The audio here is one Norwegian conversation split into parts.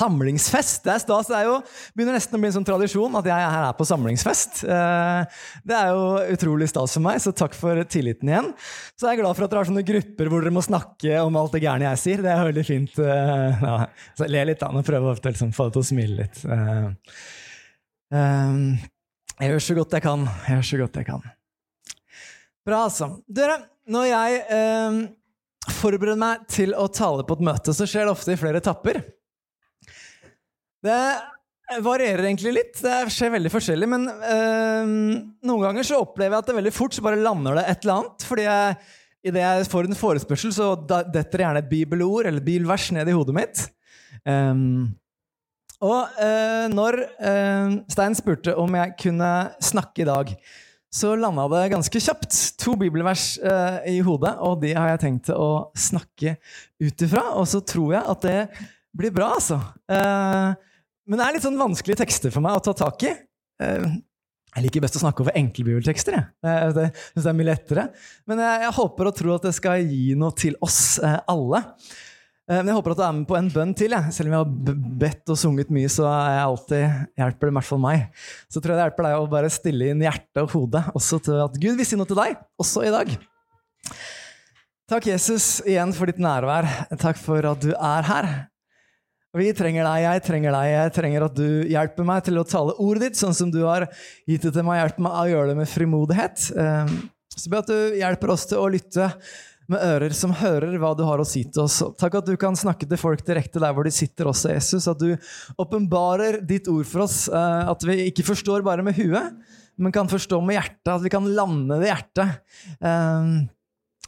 samlingsfest. Det er stas. Det er jo, begynner nesten å bli en sånn tradisjon at jeg her er på samlingsfest. Eh, det er jo utrolig stas for meg, så takk for tilliten igjen. Så jeg er glad for at dere har sånne grupper hvor dere må snakke om alt det gærne jeg sier. Det er veldig fint. Eh, ja. Så le litt, da. Nå prøver jeg å liksom, få det til å smile litt. Jeg gjør så godt jeg kan. Jeg gjør så godt jeg kan. Bra, altså. Dere, når jeg forbereder meg til å tale på et møte, så skjer det ofte i flere etapper. Det varierer egentlig litt. Det skjer veldig forskjellig. Men øh, noen ganger så opplever jeg at det veldig fort så bare lander det et eller annet. fordi jeg, idet jeg får en forespørsel, så detter gjerne et bibelord eller bibelvers ned i hodet mitt. Um, og øh, når øh, Stein spurte om jeg kunne snakke i dag, så landa det ganske kjapt to bibelvers uh, i hodet, og de har jeg tenkt å snakke ut ifra. Og så tror jeg at det blir bra, altså. Uh, men det er litt sånn vanskelige tekster for meg å ta tak i. Uh, jeg liker best å snakke over enkelbibeltekster. Jeg. Det, det, det er mye lettere. Men jeg, jeg, håper og tror at det skal gi noe til oss alle. Eh, men jeg håper at du er med på en bønn til. Jeg. Selv om jeg har bedt og sunget mye, så jeg alltid, hjelper det i hvert fall meg. Så tror jeg det hjelper deg å bare stille inn hjertet og hodet også til at Gud vil si noe til deg, også i dag. Takk, Jesus, igjen for ditt nærvær. Takk for at du er her. Vi trenger deg, jeg trenger deg, jeg trenger at du hjelper meg til å tale ordet ditt sånn som du har gitt det til meg. Hjelp meg å gjøre det med frimodighet. Eh, så be at du hjelper oss til å lytte med ører som hører hva du har å si til oss. Takk at du kan snakke til folk direkte der hvor de sitter også, Jesus. At du åpenbarer ditt ord for oss. Eh, at vi ikke forstår bare med huet, men kan forstå med hjertet. At vi kan lande det hjertet eh,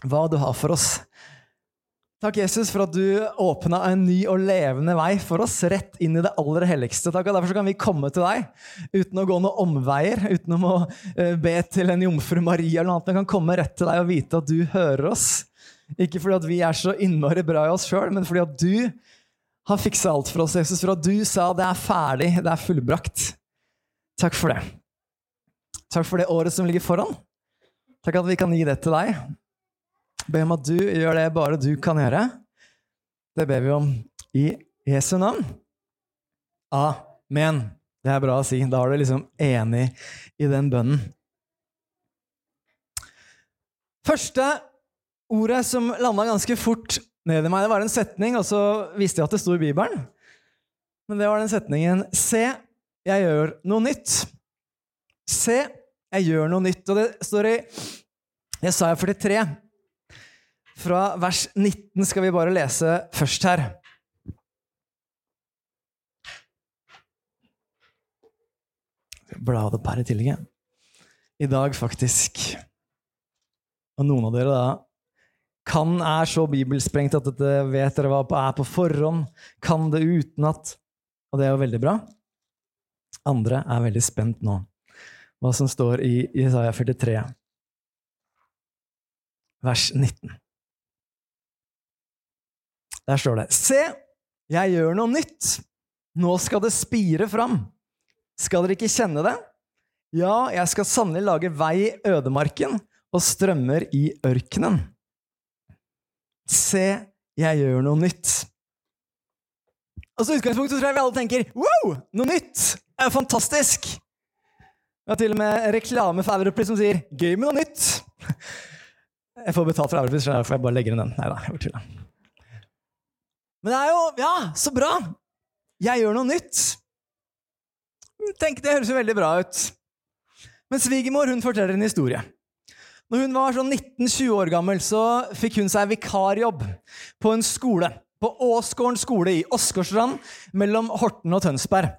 hva du har for oss. Takk, Jesus, for at du åpna en ny og levende vei for oss, rett inn i det aller helligste. Takk, og Derfor kan vi komme til deg uten å gå noen omveier, uten å eh, be til en jomfru Maria eller noe annet. Vi kan komme rett til deg og vite at du hører oss. Ikke fordi at vi er så innmari bra i oss sjøl, men fordi at du har fiksa alt for oss, Jesus. For at du sa det er ferdig, det er fullbrakt. Takk for det. Takk for det året som ligger foran. Takk at vi kan gi det til deg. Be om at du gjør det bare du kan gjøre. Det ber vi om i Jesu navn. Amen. Det er bra å si. Da er du liksom enig i den bønnen. Første ordet som landa ganske fort ned i meg, det var en setning, og så visste jeg at det sto i Bibelen. Men det var den setningen Se, jeg gjør noe nytt. Se, jeg gjør noe nytt. Og det står i Jesaja 43. Fra vers 19 skal vi bare lese først her. Bla det per i tillegg. I dag, faktisk. Og noen av dere da kan er så bibelsprengt at dette vet dere hva er på forhånd. Kan det utenat. Og det er jo veldig bra. Andre er veldig spent nå. Hva som står i Isaiah 43, vers 19. Der står det Se, jeg gjør noe nytt. Nå skal det spire fram. Skal dere ikke kjenne det? Ja, jeg skal sannelig lage vei i ødemarken og strømmer i ørkenen. Se, jeg gjør noe nytt. Altså, så utgangspunktet tror jeg vi alle tenker wow, noe nytt! Det er fantastisk! Vi har til og med reklame for Europris som sier 'gøy med noe nytt'. Jeg får betalt for Europris, så får jeg bare legge inn den. Nei da, jeg tuller. Men det er jo Ja, så bra! Jeg gjør noe nytt. Tenk, Det høres jo veldig bra ut. Men svigermor hun forteller en historie. Når hun var sånn 19-20 år gammel, så fikk hun seg vikarjobb på en skole. På Åsgården skole i Åsgårdstrand mellom Horten og Tønsberg.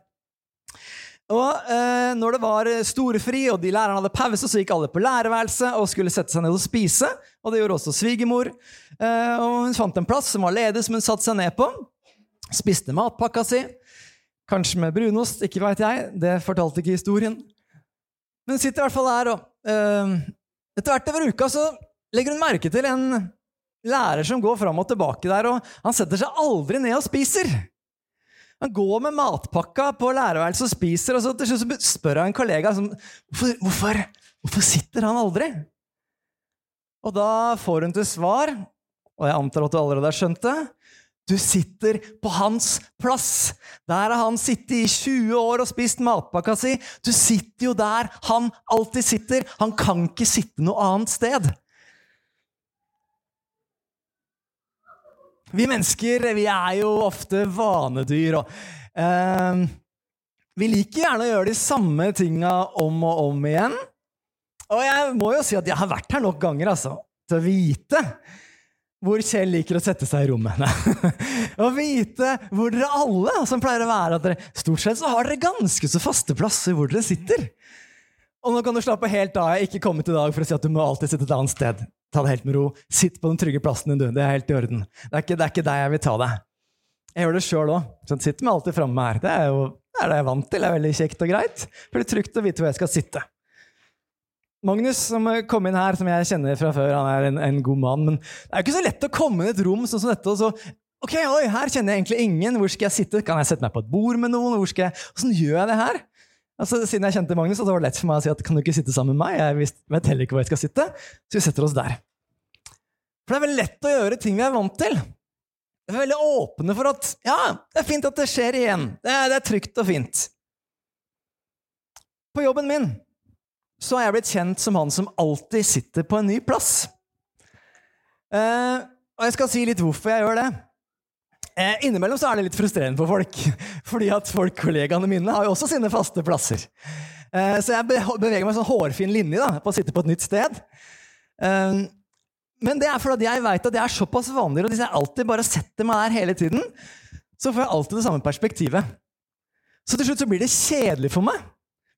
Og eh, når det var storefri og de lærerne hadde pause, så gikk alle på lærerværelset og skulle sette seg ned og spise. Og det gjorde også svigermor. Eh, og hun fant en plass som var ledig, som hun satte seg ned på. Spiste matpakka si. Kanskje med brunost, ikke veit jeg. Det fortalte ikke historien. Men hun sitter i hvert fall der og eh, etter hvert over uka så legger hun merke til en lærer som går fram og tilbake der, og han setter seg aldri ned og spiser. Han går med matpakka på lærerværelset og spiser, og så til slutt spør han en kollega som, hvorfor, hvorfor, hvorfor sitter han aldri? Og da får hun til svar, og jeg antar at du allerede har skjønt det, Du sitter på hans plass. Der har han sittet i 20 år og spist matpakka si. Du sitter jo der han alltid sitter. Han kan ikke sitte noe annet sted. Vi mennesker vi er jo ofte vanedyr. og eh, Vi liker gjerne å gjøre de samme tinga om og om igjen. Og jeg må jo si at jeg har vært her nok ganger altså, til å vite hvor Kjell liker å sette seg i rommet. Å vite hvor dere alle som pleier å være at dere, Stort sett så har dere ganske så faste plasser hvor dere sitter. Og nå kan du slappe helt av. Jeg har ikke kommet i dag for å si at du må alltid sitte et annet sted. Ta det helt med ro. Sitt på den trygge plassen din, du. Det er helt i orden. Det er ikke, det er ikke der jeg vil ta deg. Jeg gjør det sjøl òg. Sitter meg alltid framme her. Det er jo det er det jeg er vant til. Det er veldig kjekt og greit. Det blir trygt å vite hvor jeg skal sitte. Magnus som kom inn her, som jeg kjenner fra før, han er en, en god mann. Men det er jo ikke så lett å komme inn i et rom sånn som dette og så Ok, oi, her kjenner jeg egentlig ingen. Hvor skal jeg sitte? Kan jeg sette meg på et bord med noen? Hvor skal jeg... Hvordan gjør jeg det her? Altså, siden jeg kjente Magnus, så var det lett for meg å si at kan du ikke sitte sammen med meg? Jeg vet heller ikke hvor jeg skal sitte, så vi setter oss der. For det er veldig lett å gjøre ting vi er vant til. Vi er veldig åpne for at ja, det er fint at det skjer igjen. Det er, det er trygt og fint. På jobben min så har jeg blitt kjent som han som alltid sitter på en ny plass. Eh, og jeg skal si litt hvorfor jeg gjør det. Eh, innimellom så er det litt frustrerende for folk, fordi at folk, kollegaene mine har jo også sine faste plasser. Eh, så jeg beveger meg en sånn hårfin linje da, på å sitte på et nytt sted. Eh, men det er fordi jeg veit at jeg er såpass vanlig, og hvis jeg alltid bare setter meg der hele tiden, så får jeg alltid det samme perspektivet. Så til slutt så blir det kjedelig for meg.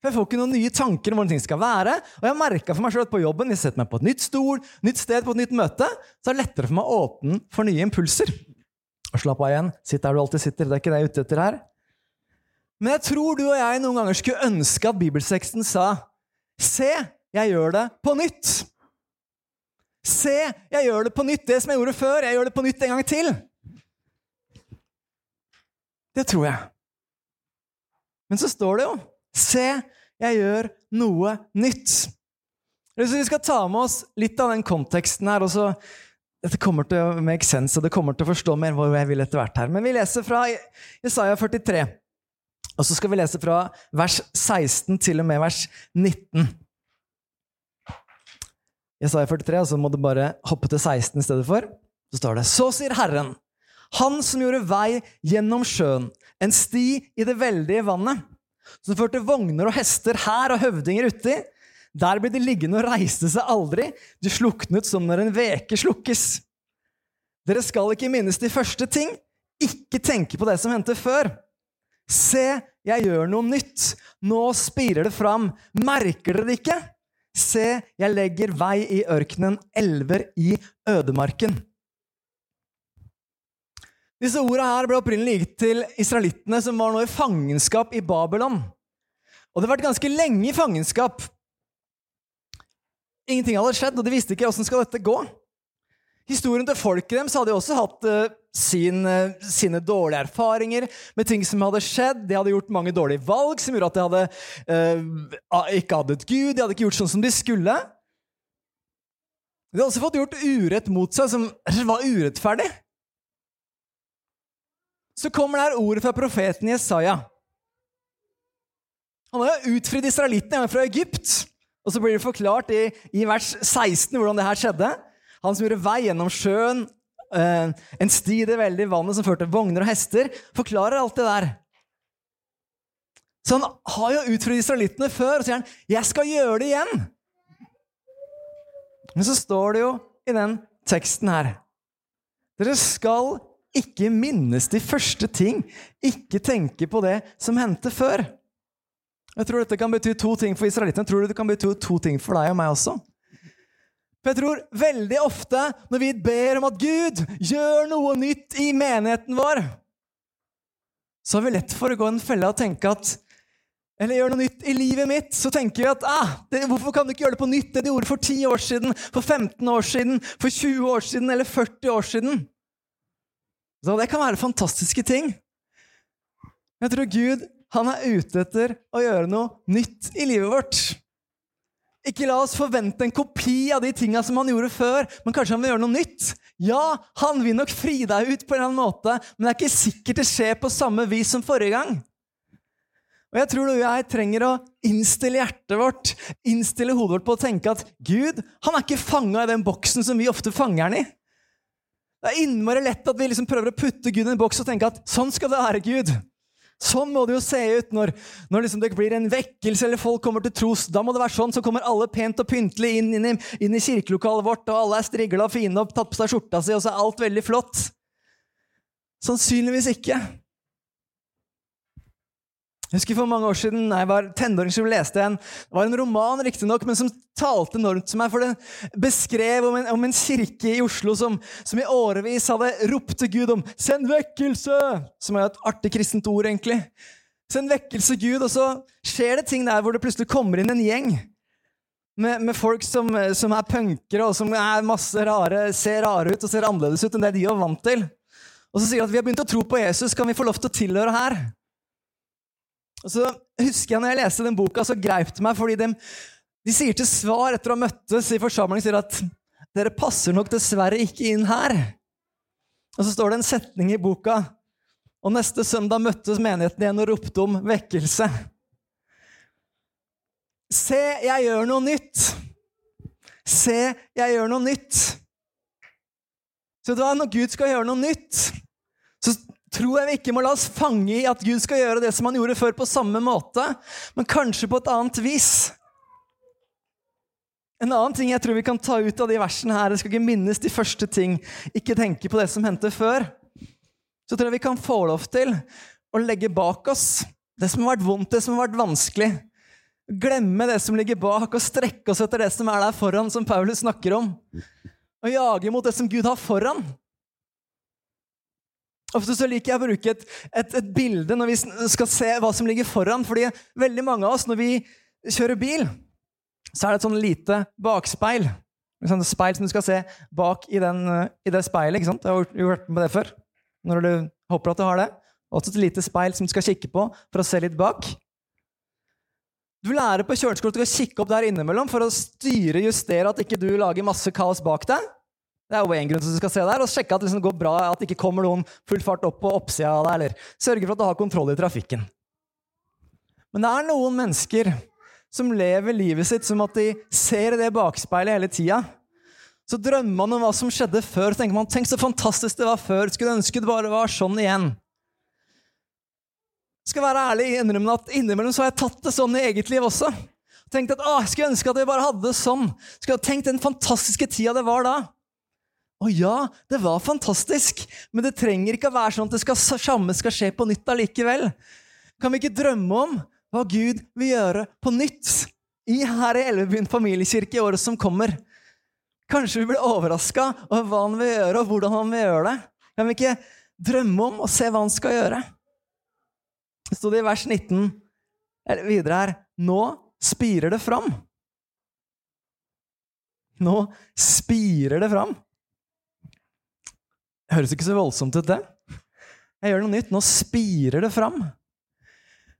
For Jeg får ikke noen nye tanker om hvordan ting skal være. Og jeg merka for meg selv at på jobben, hvis jeg setter meg på et nytt stol, nytt sted, på et nytt møte, så er det lettere for meg å åpne for nye impulser. Slapp av igjen. Sitt der du alltid sitter. Det er ikke det jeg er ute etter her. Men jeg tror du og jeg noen ganger skulle ønske at bibelseksten sa Se, jeg gjør det på nytt. Se, jeg gjør det på nytt. Det som jeg gjorde før, jeg gjør det på nytt en gang til. Det tror jeg. Men så står det jo Se, jeg gjør noe nytt. Hvis vi skal ta med oss litt av den konteksten her. og så dette kommer til å make sense, og det kommer til å forstå mer hvor jeg vil etter hvert her. Men vi leser fra Isaiah 43. Og så skal vi lese fra vers 16 til og med vers 19. Isaiah 43, og så må du bare hoppe til 16 i stedet for. Så står det Så sier Herren, Han som gjorde vei gjennom sjøen, en sti i det veldige vannet som førte vogner og hester, her og høvdinger uti. Der ble de liggende og reiste seg aldri. De sluknet som når en veke slukkes. Dere skal ikke minnes de første ting. Ikke tenke på det som hendte før. Se, jeg gjør noe nytt. Nå spirer det fram. Merker dere det ikke? Se, jeg legger vei i ørkenen, elver i ødemarken. Disse ordene her ble opprinnelig gitt til israelittene som var nå i fangenskap i Babylon. Og det har vært ganske lenge i fangenskap. Ingenting hadde skjedd, og de visste ikke åssen skal dette gå. Historien til folket deres hadde også hatt uh, sin, uh, sine dårlige erfaringer med ting som hadde skjedd. De hadde gjort mange dårlige valg som gjorde at de hadde, uh, ikke hadde et gud. De hadde ikke gjort sånn som de skulle. De hadde også fått gjort urett mot seg som var urettferdig så kommer det her ordet fra profeten Jesaja. Han har jo utfridd israelittene fra Egypt. Og så blir det forklart i, i, vers 16 hvordan det her skjedde. Han som gjorde vei gjennom sjøen, eh, en sti i det veldige vannet som førte vogner og hester. Forklarer alt det der. Så han har jo utfridd israelittene før, og sier han, 'Jeg skal gjøre det igjen'. Men så står det jo i den teksten her Dere skal ikke minnes de første ting. Ikke tenke på det som hendte før. Jeg tror dette kan bety to ting for israelittene. Tror det kan bety to ting for deg og meg også. For jeg tror veldig ofte når vi ber om at Gud gjør noe nytt i menigheten vår, så har vi lett for å gå i en felle og tenke at eller gjør noe nytt i livet mitt, så tenker vi at ah, det, hvorfor kan du ikke gjøre det på nytt, det du gjorde for 10 år siden, for 15 år siden, for 20 år siden eller 40 år siden? Så det kan være fantastiske ting. Jeg tror Gud han er ute etter å gjøre noe nytt i livet vårt. Ikke la oss forvente en kopi av de tinga som han gjorde før, men kanskje han vil gjøre noe nytt. Ja, han vil nok fri deg ut på en eller annen måte, men det er ikke sikkert det skjer på samme vis som forrige gang. Og jeg tror du og jeg trenger å innstille hjertet vårt, innstille hodet vårt på å tenke at Gud han er ikke fanga i den boksen som vi ofte fanger han i. Det er innmari lett at vi liksom prøver å putte Gud i en boks og tenke at sånn skal det være, Gud. Sånn må det jo se ut når, når liksom det blir en vekkelse eller folk kommer til tros. Da må det være sånn, så kommer alle pent og pyntelig inn, inn, inn i kirkelokalet vårt, og alle er strigla og fine og tatt på seg skjorta si, og så er alt veldig flott. Sannsynligvis ikke. Jeg husker For mange år siden jeg var tenåring, som leste en, det var en roman, riktignok, men som talte enormt til meg. For det beskrev om en, om en kirke i Oslo som, som, i årevis hadde ropt til Gud om 'send vekkelse'! Som er et artig kristent ord, egentlig. Send vekkelse, Gud. Og så skjer det ting der hvor det plutselig kommer inn en gjeng. Med, med folk som, som, er punkere, og som er masse rare, ser rare ut og ser annerledes ut enn det de er vant til. Og så sier de at vi har begynt å tro på Jesus, kan vi få lov til å tilhøre her? Og så husker jeg når jeg leste den boka, så greip det meg, fordi de, de sier til svar etter å ha møttes i forsamling sier at dere passer nok dessverre ikke inn her. Og så står det en setning i boka. Og neste søndag møttes menigheten igjen og ropte om vekkelse. Se, jeg gjør noe nytt. Se, jeg gjør noe nytt. Så da, når Gud skal gjøre noe nytt, så tror jeg vi ikke må la oss fange i at Gud skal gjøre det som han gjorde før, på samme måte, men kanskje på et annet vis. En annen ting jeg tror vi kan ta ut av de versene her, det skal ikke minnes de første ting, ikke tenke på det som hendte før, så tror jeg vi kan få lov til å legge bak oss det som har vært vondt, det som har vært vanskelig. Glemme det som ligger bak, og strekke oss etter det som er der foran, som Paulus snakker om. Og jage mot det som Gud har foran. Ofte så liker jeg å bruke et, et, et, bilde når vi skal se hva som ligger foran. fordi veldig mange av oss, når vi kjører bil, så er det et sånn lite bakspeil. Et sånt speil som du skal se bak i, den, i det speilet. ikke sant? Jeg har jo hørt på det før. Når du håper at du har det. Også et lite speil som du skal kikke på for å se litt bak. Du lærer på kjøreskolen skal kikke opp der innimellom for å styre justere at ikke du lager masse kaos bak deg. Det er jo en grunn til at du skal se der, og sjekke at det liksom går bra, at det ikke kommer noen full fart opp på oppsida av deg, eller sørge for at du har kontroll i trafikken. Men det er noen mennesker som lever livet sitt som at de ser i det bakspeilet hele tida. Så drømmer man om hva som skjedde før, så tenker man tenk så fantastisk det var før, skulle ønske det bare var sånn igjen. Skal være ærlig innrømme at innimellom så har jeg tatt det sånn i eget liv også. Tenkt at å, jeg skulle ønske at jeg bare hadde det sånn. Skulle tenkt den fantastiske tida det var da. Å ja, det var fantastisk, men det trenger ikke å være sånn at det skal, samme skal skje på nytt allikevel. Kan vi ikke drømme om hva Gud vil gjøre på nytt i her i Elvebyen familiekirke i året som kommer? Kanskje vi blir overraska over hva han vil gjøre, og hvordan han vil gjøre det? Kan vi ikke drømme om å se hva han skal gjøre? Det sto det i vers 19 eller videre her Nå spirer det fram. Nå spirer det fram. Høres ikke så voldsomt ut, det. Jeg gjør noe nytt. Nå spirer det fram.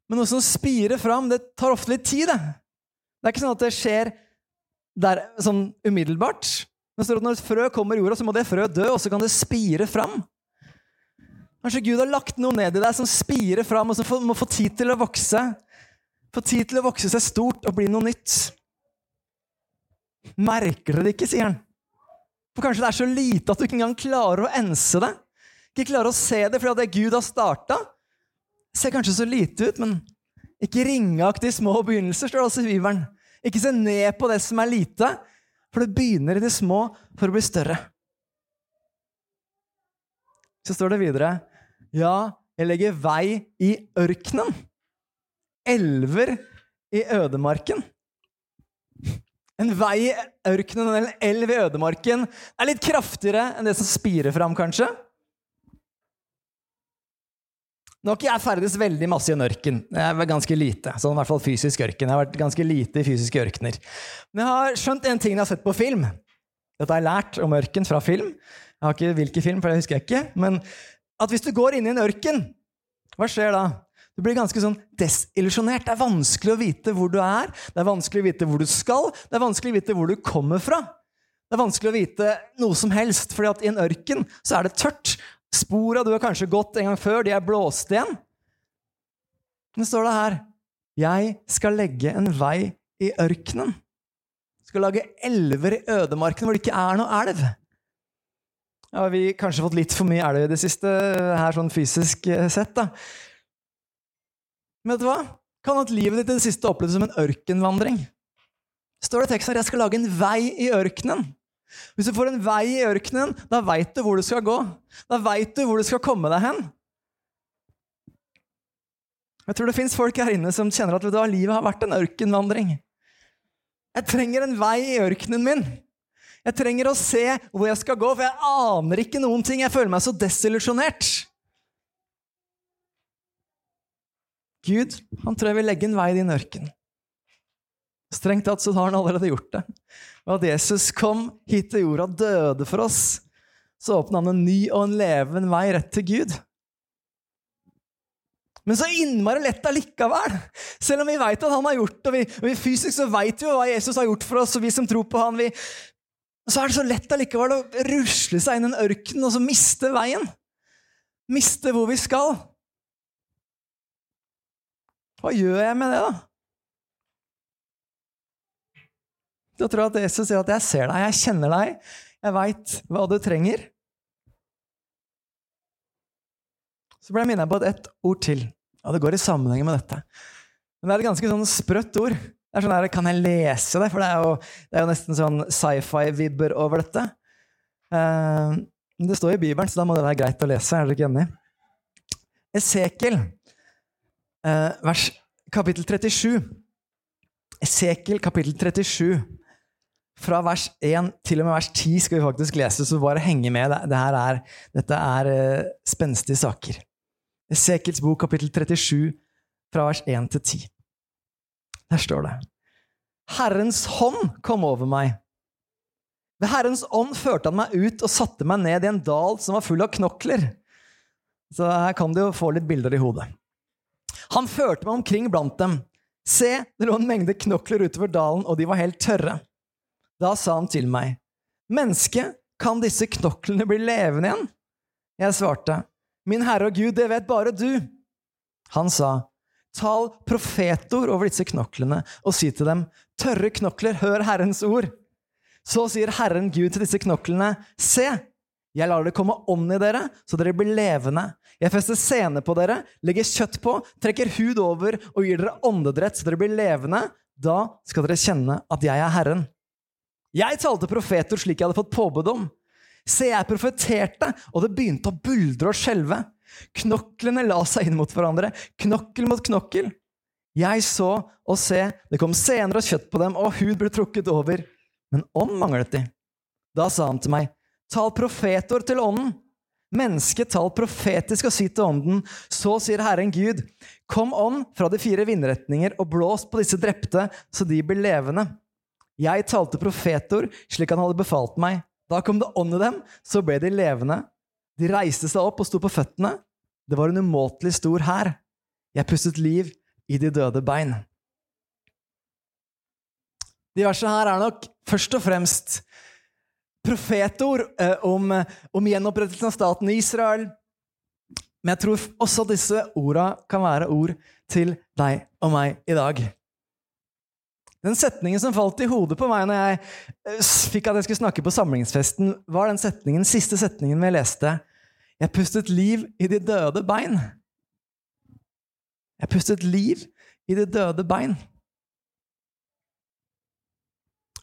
Men noe som spirer fram, det tar ofte litt tid. Det Det er ikke sånn at det skjer der, sånn umiddelbart. Men når et frø kommer i jorda, så må det frøet dø, og så kan det spire fram. Kanskje Gud har lagt noe ned i deg som spirer fram, og som må få tid til å vokse. Få tid til å vokse seg stort og bli noe nytt. Merker dere det ikke, sier han. For kanskje det er så lite at du ikke engang klarer å ense det. Ikke klarer å se det fordi det Gud har starta. Ser kanskje så lite ut, men ikke ringeaktig små begynnelser, står det også i Bibelen. Ikke se ned på det som er lite, for det begynner i de små for å bli større. Så står det videre Ja, jeg legger vei i ørkenen. Elver i ødemarken. En vei i ørkenen eller en elv i ødemarken er litt kraftigere enn det som spirer fram, kanskje. Nå har ikke jeg ferdes veldig masse i en ørken. Jeg er ganske lite, sånn i hvert fall fysisk ørken. Jeg har vært ganske lite i fysiske ørkener. Men jeg har skjønt en ting jeg har sett på film. Dette har jeg lært om ørken fra film. Jeg har ikke hvilken film, for det husker jeg ikke. Men at hvis du går inn i en ørken, hva skjer da? Du blir ganske sånn desillusjonert. Det er vanskelig å vite hvor du er, det er vanskelig å vite hvor du skal, det er vanskelig å vite hvor du kommer fra. Det er vanskelig å vite noe som helst, fordi at i en ørken så er det tørt. Spora du har kanskje gått en gang før, de er blåst igjen. Men står det her Jeg skal legge en vei i ørkenen. Skal lage elver i ødemarken hvor det ikke er noe elv. Ja, vi har kanskje fått litt for mye elv i det siste, her sånn fysisk eh, sett, da. Men vet du hva? Kan at livet ditt i det siste opplevdes som en ørkenvandring? står det i teksten at jeg skal lage en vei i ørkenen. Hvis du får en vei i ørkenen, da veit du hvor du skal gå. Da veit du hvor du skal komme deg hen. Jeg tror det fins folk her inne som kjenner at du, livet har vært en ørkenvandring. Jeg trenger en vei i ørkenen min. Jeg trenger å se hvor jeg skal gå, for jeg aner ikke noen ting. Jeg føler meg så desillusjonert. Gud, han tror jeg vil legge en vei i din ørken. Strengt tatt så har han allerede gjort det. Og at Jesus kom hit til jorda, døde for oss, så åpna han en ny og en levende vei rett til Gud. Men så innmari lett allikevel. Selv om vi veit at han har gjort det, og vi, og vi fysisk så veit vi hva Jesus har gjort for oss, og vi som tror på han, vi, så er det så lett allikevel å rusle seg inn i en ørken og så miste veien. Miste hvor vi skal. Hva gjør jeg med det, da? Da tror jeg at Jesus sier at 'jeg ser deg, jeg kjenner deg, jeg veit hva du trenger'. Så ble jeg minnet på et ord til, og det går i sammenheng med dette. Men det er et ganske sånn sprøtt ord. Det er sånn her, Kan jeg lese det? For det er jo, det er jo nesten sånn sci-fi-vibber over dette. Uh, det står i Bibelen, så da må det være greit å lese. Er dere ikke enig? Esekiel, vers, kapittel 37. Esekiel, kapittel 37 fra vers 1 til og med vers 10 skal vi faktisk lese, så bare henge med. Det, er, dette er uh, spenstige saker. Esekiels bok, kapittel 37, fra vers 1 til 10. Der står det Herrens hånd kom over meg. Ved Herrens ånd førte han meg ut og satte meg ned i en dal som var full av knokler. Så her kan du jo få litt bilder i hodet. Han førte meg omkring blant dem. Se, det lå en mengde knokler utover dalen, og de var helt tørre. Da sa han til meg, Menneske, kan disse knoklene bli levende igjen? Jeg svarte, Min Herre og Gud, det vet bare du. Han sa, Tal profetord over disse knoklene og si til dem, Tørre knokler, hør Herrens ord. Så sier Herren Gud til disse knoklene, Se, jeg lar det komme ånd i dere, så dere blir levende. Jeg fester sene på dere, legger kjøtt på, trekker hud over og gir dere åndedrett, så dere blir levende. Da skal dere kjenne at jeg er Herren. Jeg talte profeter slik jeg hadde fått påbud om. Se, jeg profeterte, og det begynte å buldre og skjelve. Knoklene la seg inn mot hverandre, knokkel mot knokkel. Jeg så og se, det kom senere og kjøtt på dem, og hud ble trukket over. Men ånd manglet de. Da sa han til meg, tal profetord til ånden. Mennesket talt profetisk og si til ånden, så sier Herren Gud, kom ånd fra de fire vindretninger og blås på disse drepte, så de blir levende. Jeg talte profetord slik han hadde befalt meg. Da kom det ånd i dem, så ble de levende. De reiste seg opp og sto på føttene. Det var en umåtelig stor hær. Jeg pustet liv i de døde bein. De versene her er nok først og fremst profetord eh, om, om gjenopprettelsen av staten Israel. Men jeg tror også disse orda kan være ord til deg og meg i dag. Den setningen som falt i hodet på meg når jeg eh, fikk at jeg skulle snakke på samlingsfesten, var den setningen, siste setningen vi leste. Jeg pustet liv i de døde bein. Jeg pustet liv i de døde bein.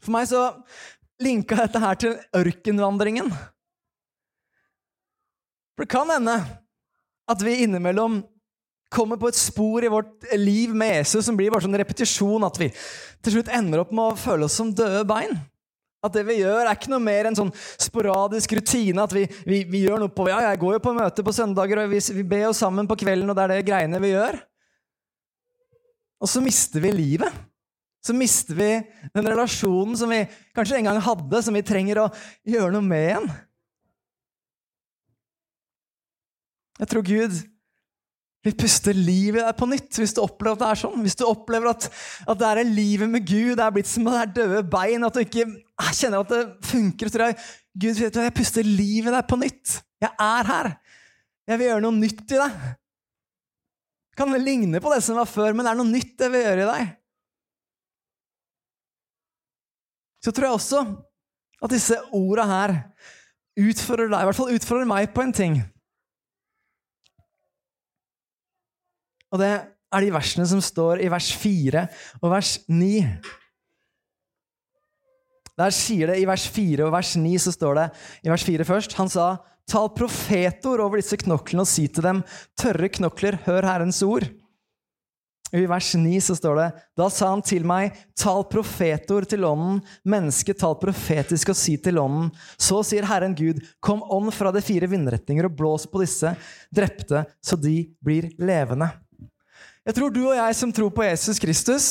For meg så linka dette her til ørkenvandringen. For det kan hende at vi innimellom kommer på et spor i vårt liv med Jesus som blir bare sånn repetisjon, at vi til slutt ender opp med å føle oss som døde bein. At det vi gjør, er ikke noe mer enn sånn sporadisk rutine. At vi, vi, vi, gjør noe på Ja, jeg går jo på møte på søndager, og vi, vi ber jo sammen på kvelden, og det er det greiene vi gjør. Og så mister vi livet. Så mister vi den relasjonen som vi kanskje en gang hadde, som vi trenger å gjøre noe med igjen. Jeg tror Gud vil puste liv i deg på nytt, hvis du opplever at det er sånn. Hvis du opplever at, at det er livet med Gud, det er blitt som det er døde bein, at du ikke ah, kjenner at det funker. Tror jeg, Gud, vet du, jeg puster liv i deg på nytt. Jeg er her. Jeg vil gjøre noe nytt i deg. Det kan ligne på det som var før, men det er noe nytt jeg vil gjøre i deg. Så tror jeg også at disse orda her utfordrer deg, i hvert fall utfordrer meg på en ting. Og det er de versene som står i vers 4 og vers 9. Der sier det i vers 4 og vers 9 så står det i vers 4 først Han sa, tal profetord over disse knoklene og si til dem, tørre knokler, hør Herrens ord. I vers 9 så står det Da sa han til meg, tal profetord til ånden, menneske, tal profetisk og si til ånden. Så sier Herren Gud, kom ånd fra de fire vindretninger og blås på disse drepte, så de blir levende. Jeg tror du og jeg som tror på Jesus Kristus,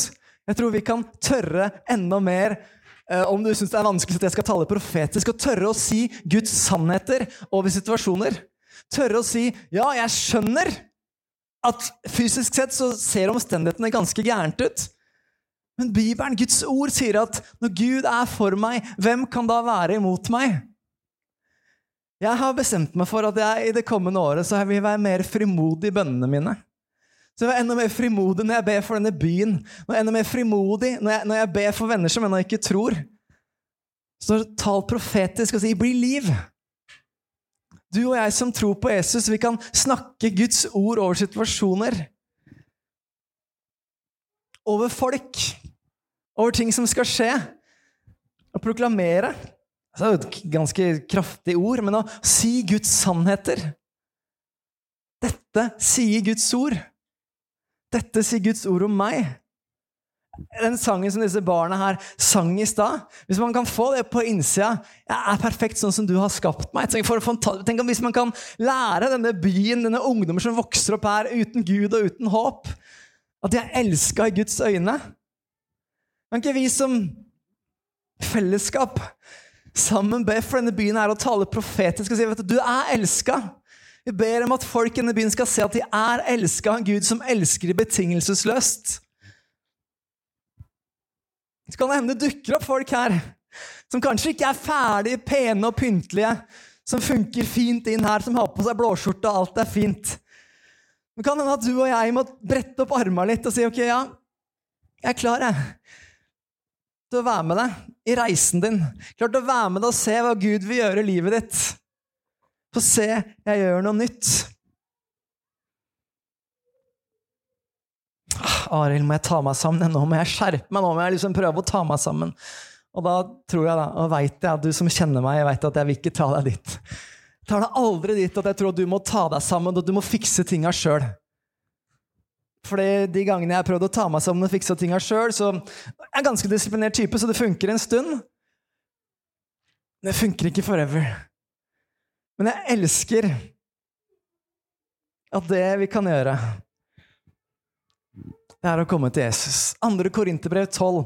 jeg tror vi kan tørre enda mer eh, om du syns det er vanskelig at jeg skal tale profetisk, og tørre å si Guds sannheter over situasjoner. Tørre å si 'ja, jeg skjønner' at fysisk sett så ser omstendighetene ganske gærent ut. Men Bibelen, Guds ord, sier at når Gud er for meg, hvem kan da være imot meg? Jeg har bestemt meg for at jeg i det kommende året så vil være mer frimodig i bønnene mine. Så jeg vil være enda mer frimodig når jeg ber for denne byen. Jeg er enda mer frimodig når jeg, når jeg ber for venner som ennå ikke tror. Så tal profetisk og si 'bli liv'. Du og jeg som tror på Jesus, vi kan snakke Guds ord over situasjoner. Over folk. Over ting som skal skje. Å proklamere. Det er jo et ganske kraftig ord, men å si Guds sannheter. Dette sier Guds ord. Dette sier Guds ord om meg. Den sangen som disse barna her sang i stad Hvis man kan få det på innsida Jeg er perfekt sånn som du har skapt meg. Tenk, om Hvis man kan lære denne byen, denne ungdommer som vokser opp her uten Gud og uten håp, at de er elska i Guds øyne Kan ikke vi som fellesskap sammen be for denne byen her og tale profetisk og si vet du, du er elska? Vi ber om at folk i denne byen skal se at de er elska av en Gud som elsker de betingelsesløst. Så kan det hende det dukker opp folk her som kanskje ikke er ferdig pene og pyntelige, som funker fint inn her, som har på seg blåskjorte, og alt er fint. Det kan hende at du og jeg må brette opp armene litt og si ok, ja, jeg er klar, jeg. Til å være med deg i reisen din. Klar til å være med deg og se hva Gud vil gjøre i livet ditt. Få se, jeg gjør noe nytt. Ah, Arild, må jeg ta meg sammen? Nå må jeg skjerpe meg. Nå må jeg liksom prøve å ta meg sammen. Og da tror jeg da, og veit jeg at du som kjenner meg, jeg vet at jeg vil ikke ta deg dit. Jeg tar deg aldri dit at jeg tror du må ta deg sammen og du må fikse tinga sjøl. Fordi de gangene jeg har prøvd å ta meg sammen og fikse tinga sjøl, så er jeg ganske disiplinert type, så det funker en stund. Men det funker ikke forever. Men jeg elsker at det vi kan gjøre, det er å komme til Jesus. Andre Korinterbrev 12,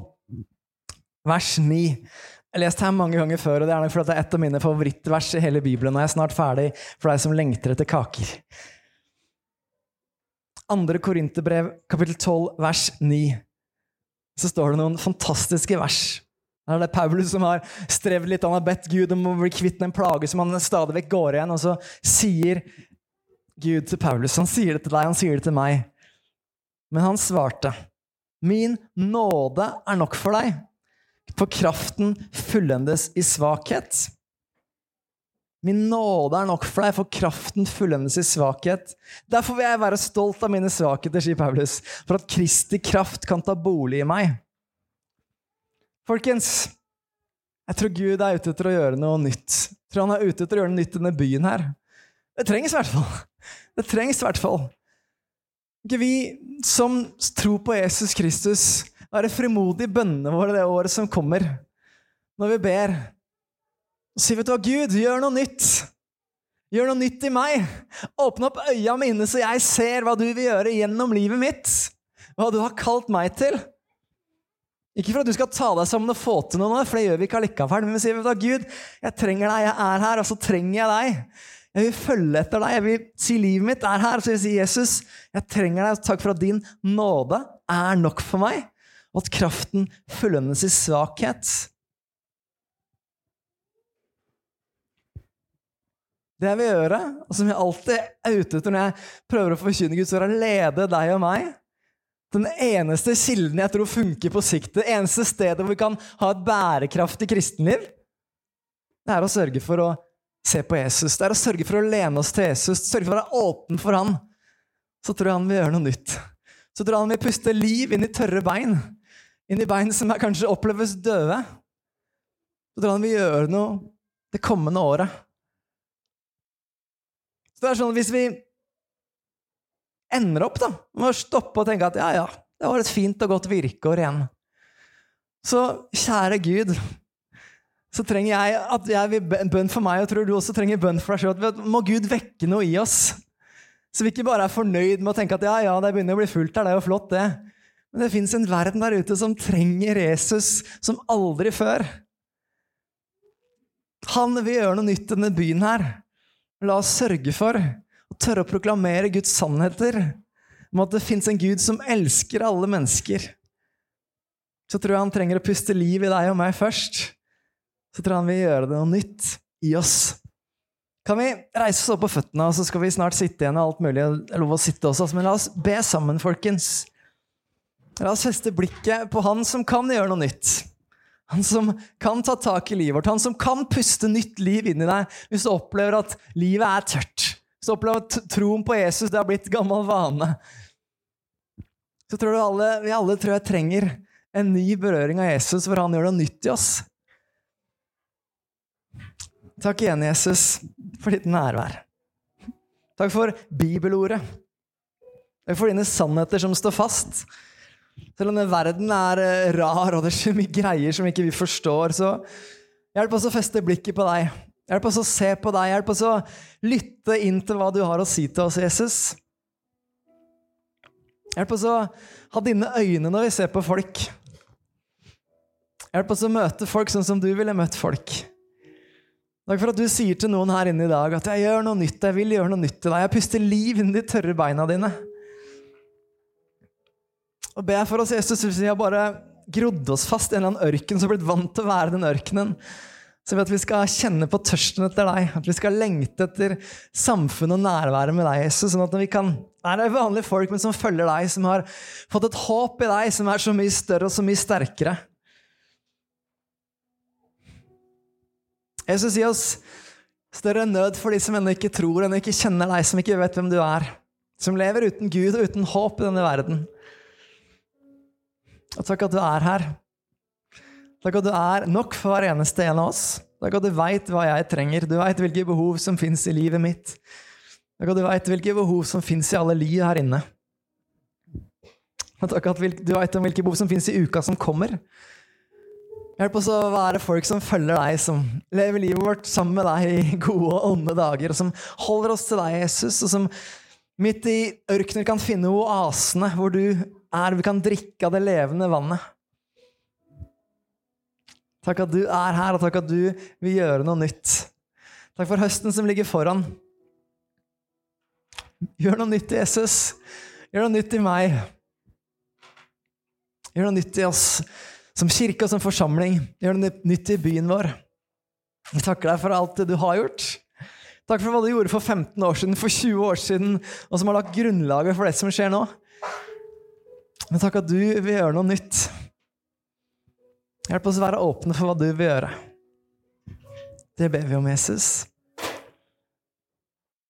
vers 9. Jeg har lest her mange ganger før, og det er nok fordi det er et av mine favorittvers i hele Bibelen. Og jeg er snart ferdig for deg som lengter etter kaker. Andre Korinterbrev, kapittel 12, vers 9. Så står det noen fantastiske vers det er det Paulus som har strevd litt. Han har bedt Gud om å bli kvitt en plage som han stadig vekk går igjen. Og så sier Gud til Paulus Han sier det til deg, han sier det til meg. Men han svarte, Min nåde er nok for deg, for kraften fullendes i svakhet. Min nåde er nok for deg, for kraften fullendes i svakhet. Derfor vil jeg være stolt av mine svakheter, sier Paulus, for at Kristi kraft kan ta bolig i meg. Folkens, jeg tror Gud er ute etter å gjøre noe nytt. Jeg tror han er ute etter å gjøre noe nytt i denne byen her. Det trengs i hvert fall. Det trengs i hvert fall. Ikke vi som tror på Jesus Kristus, være frimodige i bønnene våre det året som kommer, når vi ber. Og si, vet du hva, Gud, gjør noe nytt. Gjør noe nytt i meg. Åpne opp øya mine, så jeg ser hva du vil gjøre gjennom livet mitt. Hva du har kalt meg til. Ikke for at du skal ta deg sammen og få til noe, for det gjør vi ikke allikevel. Men vi sier du, Gud, jeg trenger deg, jeg er her, og så trenger jeg deg. Jeg vil følge etter deg. Jeg vil si livet mitt er her. Så jeg vil si, Jesus, jeg trenger deg. Takk for at din nåde er nok for meg, og at kraften fullønnes i svakhet. Det jeg vil gjøre, og som jeg alltid er ute etter når jeg prøver å forkynne Guds ord, er å lede deg og meg den eneste kilden jeg tror funker på sikt, det eneste stedet hvor vi kan ha et bærekraftig kristenliv, det er å sørge for å se på Jesus. Det er å sørge for å lene oss til Jesus, sørge for å være åpen for han. Så tror jeg han vil gjøre noe nytt. Så tror jeg han vil puste liv inn i tørre bein. Inn i bein som kanskje oppleves døde. Så tror jeg han vil gjøre noe det kommende året. Så det er sånn at hvis vi ender opp da, med å stoppe og tenke at ja, ja, det var et fint og godt virkeår igjen. Så kjære Gud, så trenger jeg at jeg vil bønn for meg, og tror du også trenger bønn for deg sjøl. Må Gud vekke noe i oss. Så vi ikke bare er fornøyd med å tenke at ja, ja, det begynner å bli fullt her, det er jo flott, det. Men det fins en verden der ute som trenger Jesus som aldri før. Han vil gjøre noe nytt i denne byen her. La oss sørge for og tørre å proklamere Guds sannheter om at det fins en Gud som elsker alle mennesker, så tror jeg han trenger å puste liv i deg og meg først. Så tror han vil gjøre det noe nytt i oss. Kan vi reise oss opp på føttene, og så skal vi snart sitte igjen og alt mulig. lov å sitte også, Men la oss be sammen, folkens. La oss feste blikket på han som kan gjøre noe nytt. Han som kan ta tak i livet vårt, han som kan puste nytt liv inn i deg hvis du opplever at livet er tørt. Hvis du opplever at troen på Jesus det har blitt gammel vane. Så tror du alle, vi alle tror jeg trenger en ny berøring av Jesus, for han gjør noe nytt i oss. Takk igjen, Jesus, for ditt nærvær. Takk for bibelordet. Takk for dine sannheter som står fast. Selv om denne verden er eh, rar, og det er så mye greier som ikke vi forstår, så hjelp oss å feste blikket på deg. Hjelp oss å se på deg. Hjelp oss å lytte inn til hva du har å si til oss, Jesus. Hjelp oss å ha dine øyne når vi ser på folk. Hjelp oss å møte folk sånn som du ville møtt folk. Takk for at du sier til noen her inne i dag at 'jeg gjør noe nytt', 'jeg vil gjøre noe nytt til deg'. 'Jeg puster liv inn i de tørre beina dine'. Og ber jeg for oss, Jesus, hvis vi har bare grodd oss fast i en eller annen ørken, som har blitt vant til å være den ørkenen, så jeg at vi skal kjenne på tørsten etter deg, at vi skal lengte etter samfunnet og nærværet med deg, Jesus. Sånn at vi kan være vanlige folk, men som følger deg, som har fått et håp i deg som er så mye større og så mye sterkere. Jesus, gi oss større nød for de som ennå ikke tror, ennå ikke kjenner deg, som ikke vet hvem du er. Som lever uten Gud og uten håp i denne verden. Og takk at du er her. Takk at du er nok for hver eneste en av oss. Takk at du veit hva jeg trenger. Du veit hvilke behov som fins i livet mitt. Takk at du veit hvilke behov som fins i alle liv her inne. takk at du veit om hvilke behov som fins i uka som kommer. Hjelp oss å være folk som følger deg, som lever livet vårt sammen med deg i gode og onde dager, og som holder oss til deg, Jesus, og som midt i ørkener kan finne oasene hvor du er, vi kan drikke av det levende vannet. Takk at du er her, og takk at du vil gjøre noe nytt. Takk for høsten som ligger foran. Gjør noe nytt i Jesus. Gjør noe nytt i meg. Gjør noe nytt i oss som kirke og som forsamling. Gjør noe nytt i byen vår. Jeg takker deg for alt det du har gjort. Takk for hva du gjorde for 15 år siden, for 20 år siden, og som har lagt grunnlaget for det som skjer nå. Men takk at du vil gjøre noe nytt. Hjelp oss å være åpne for hva du vil gjøre. Det ber vi om, Jesus.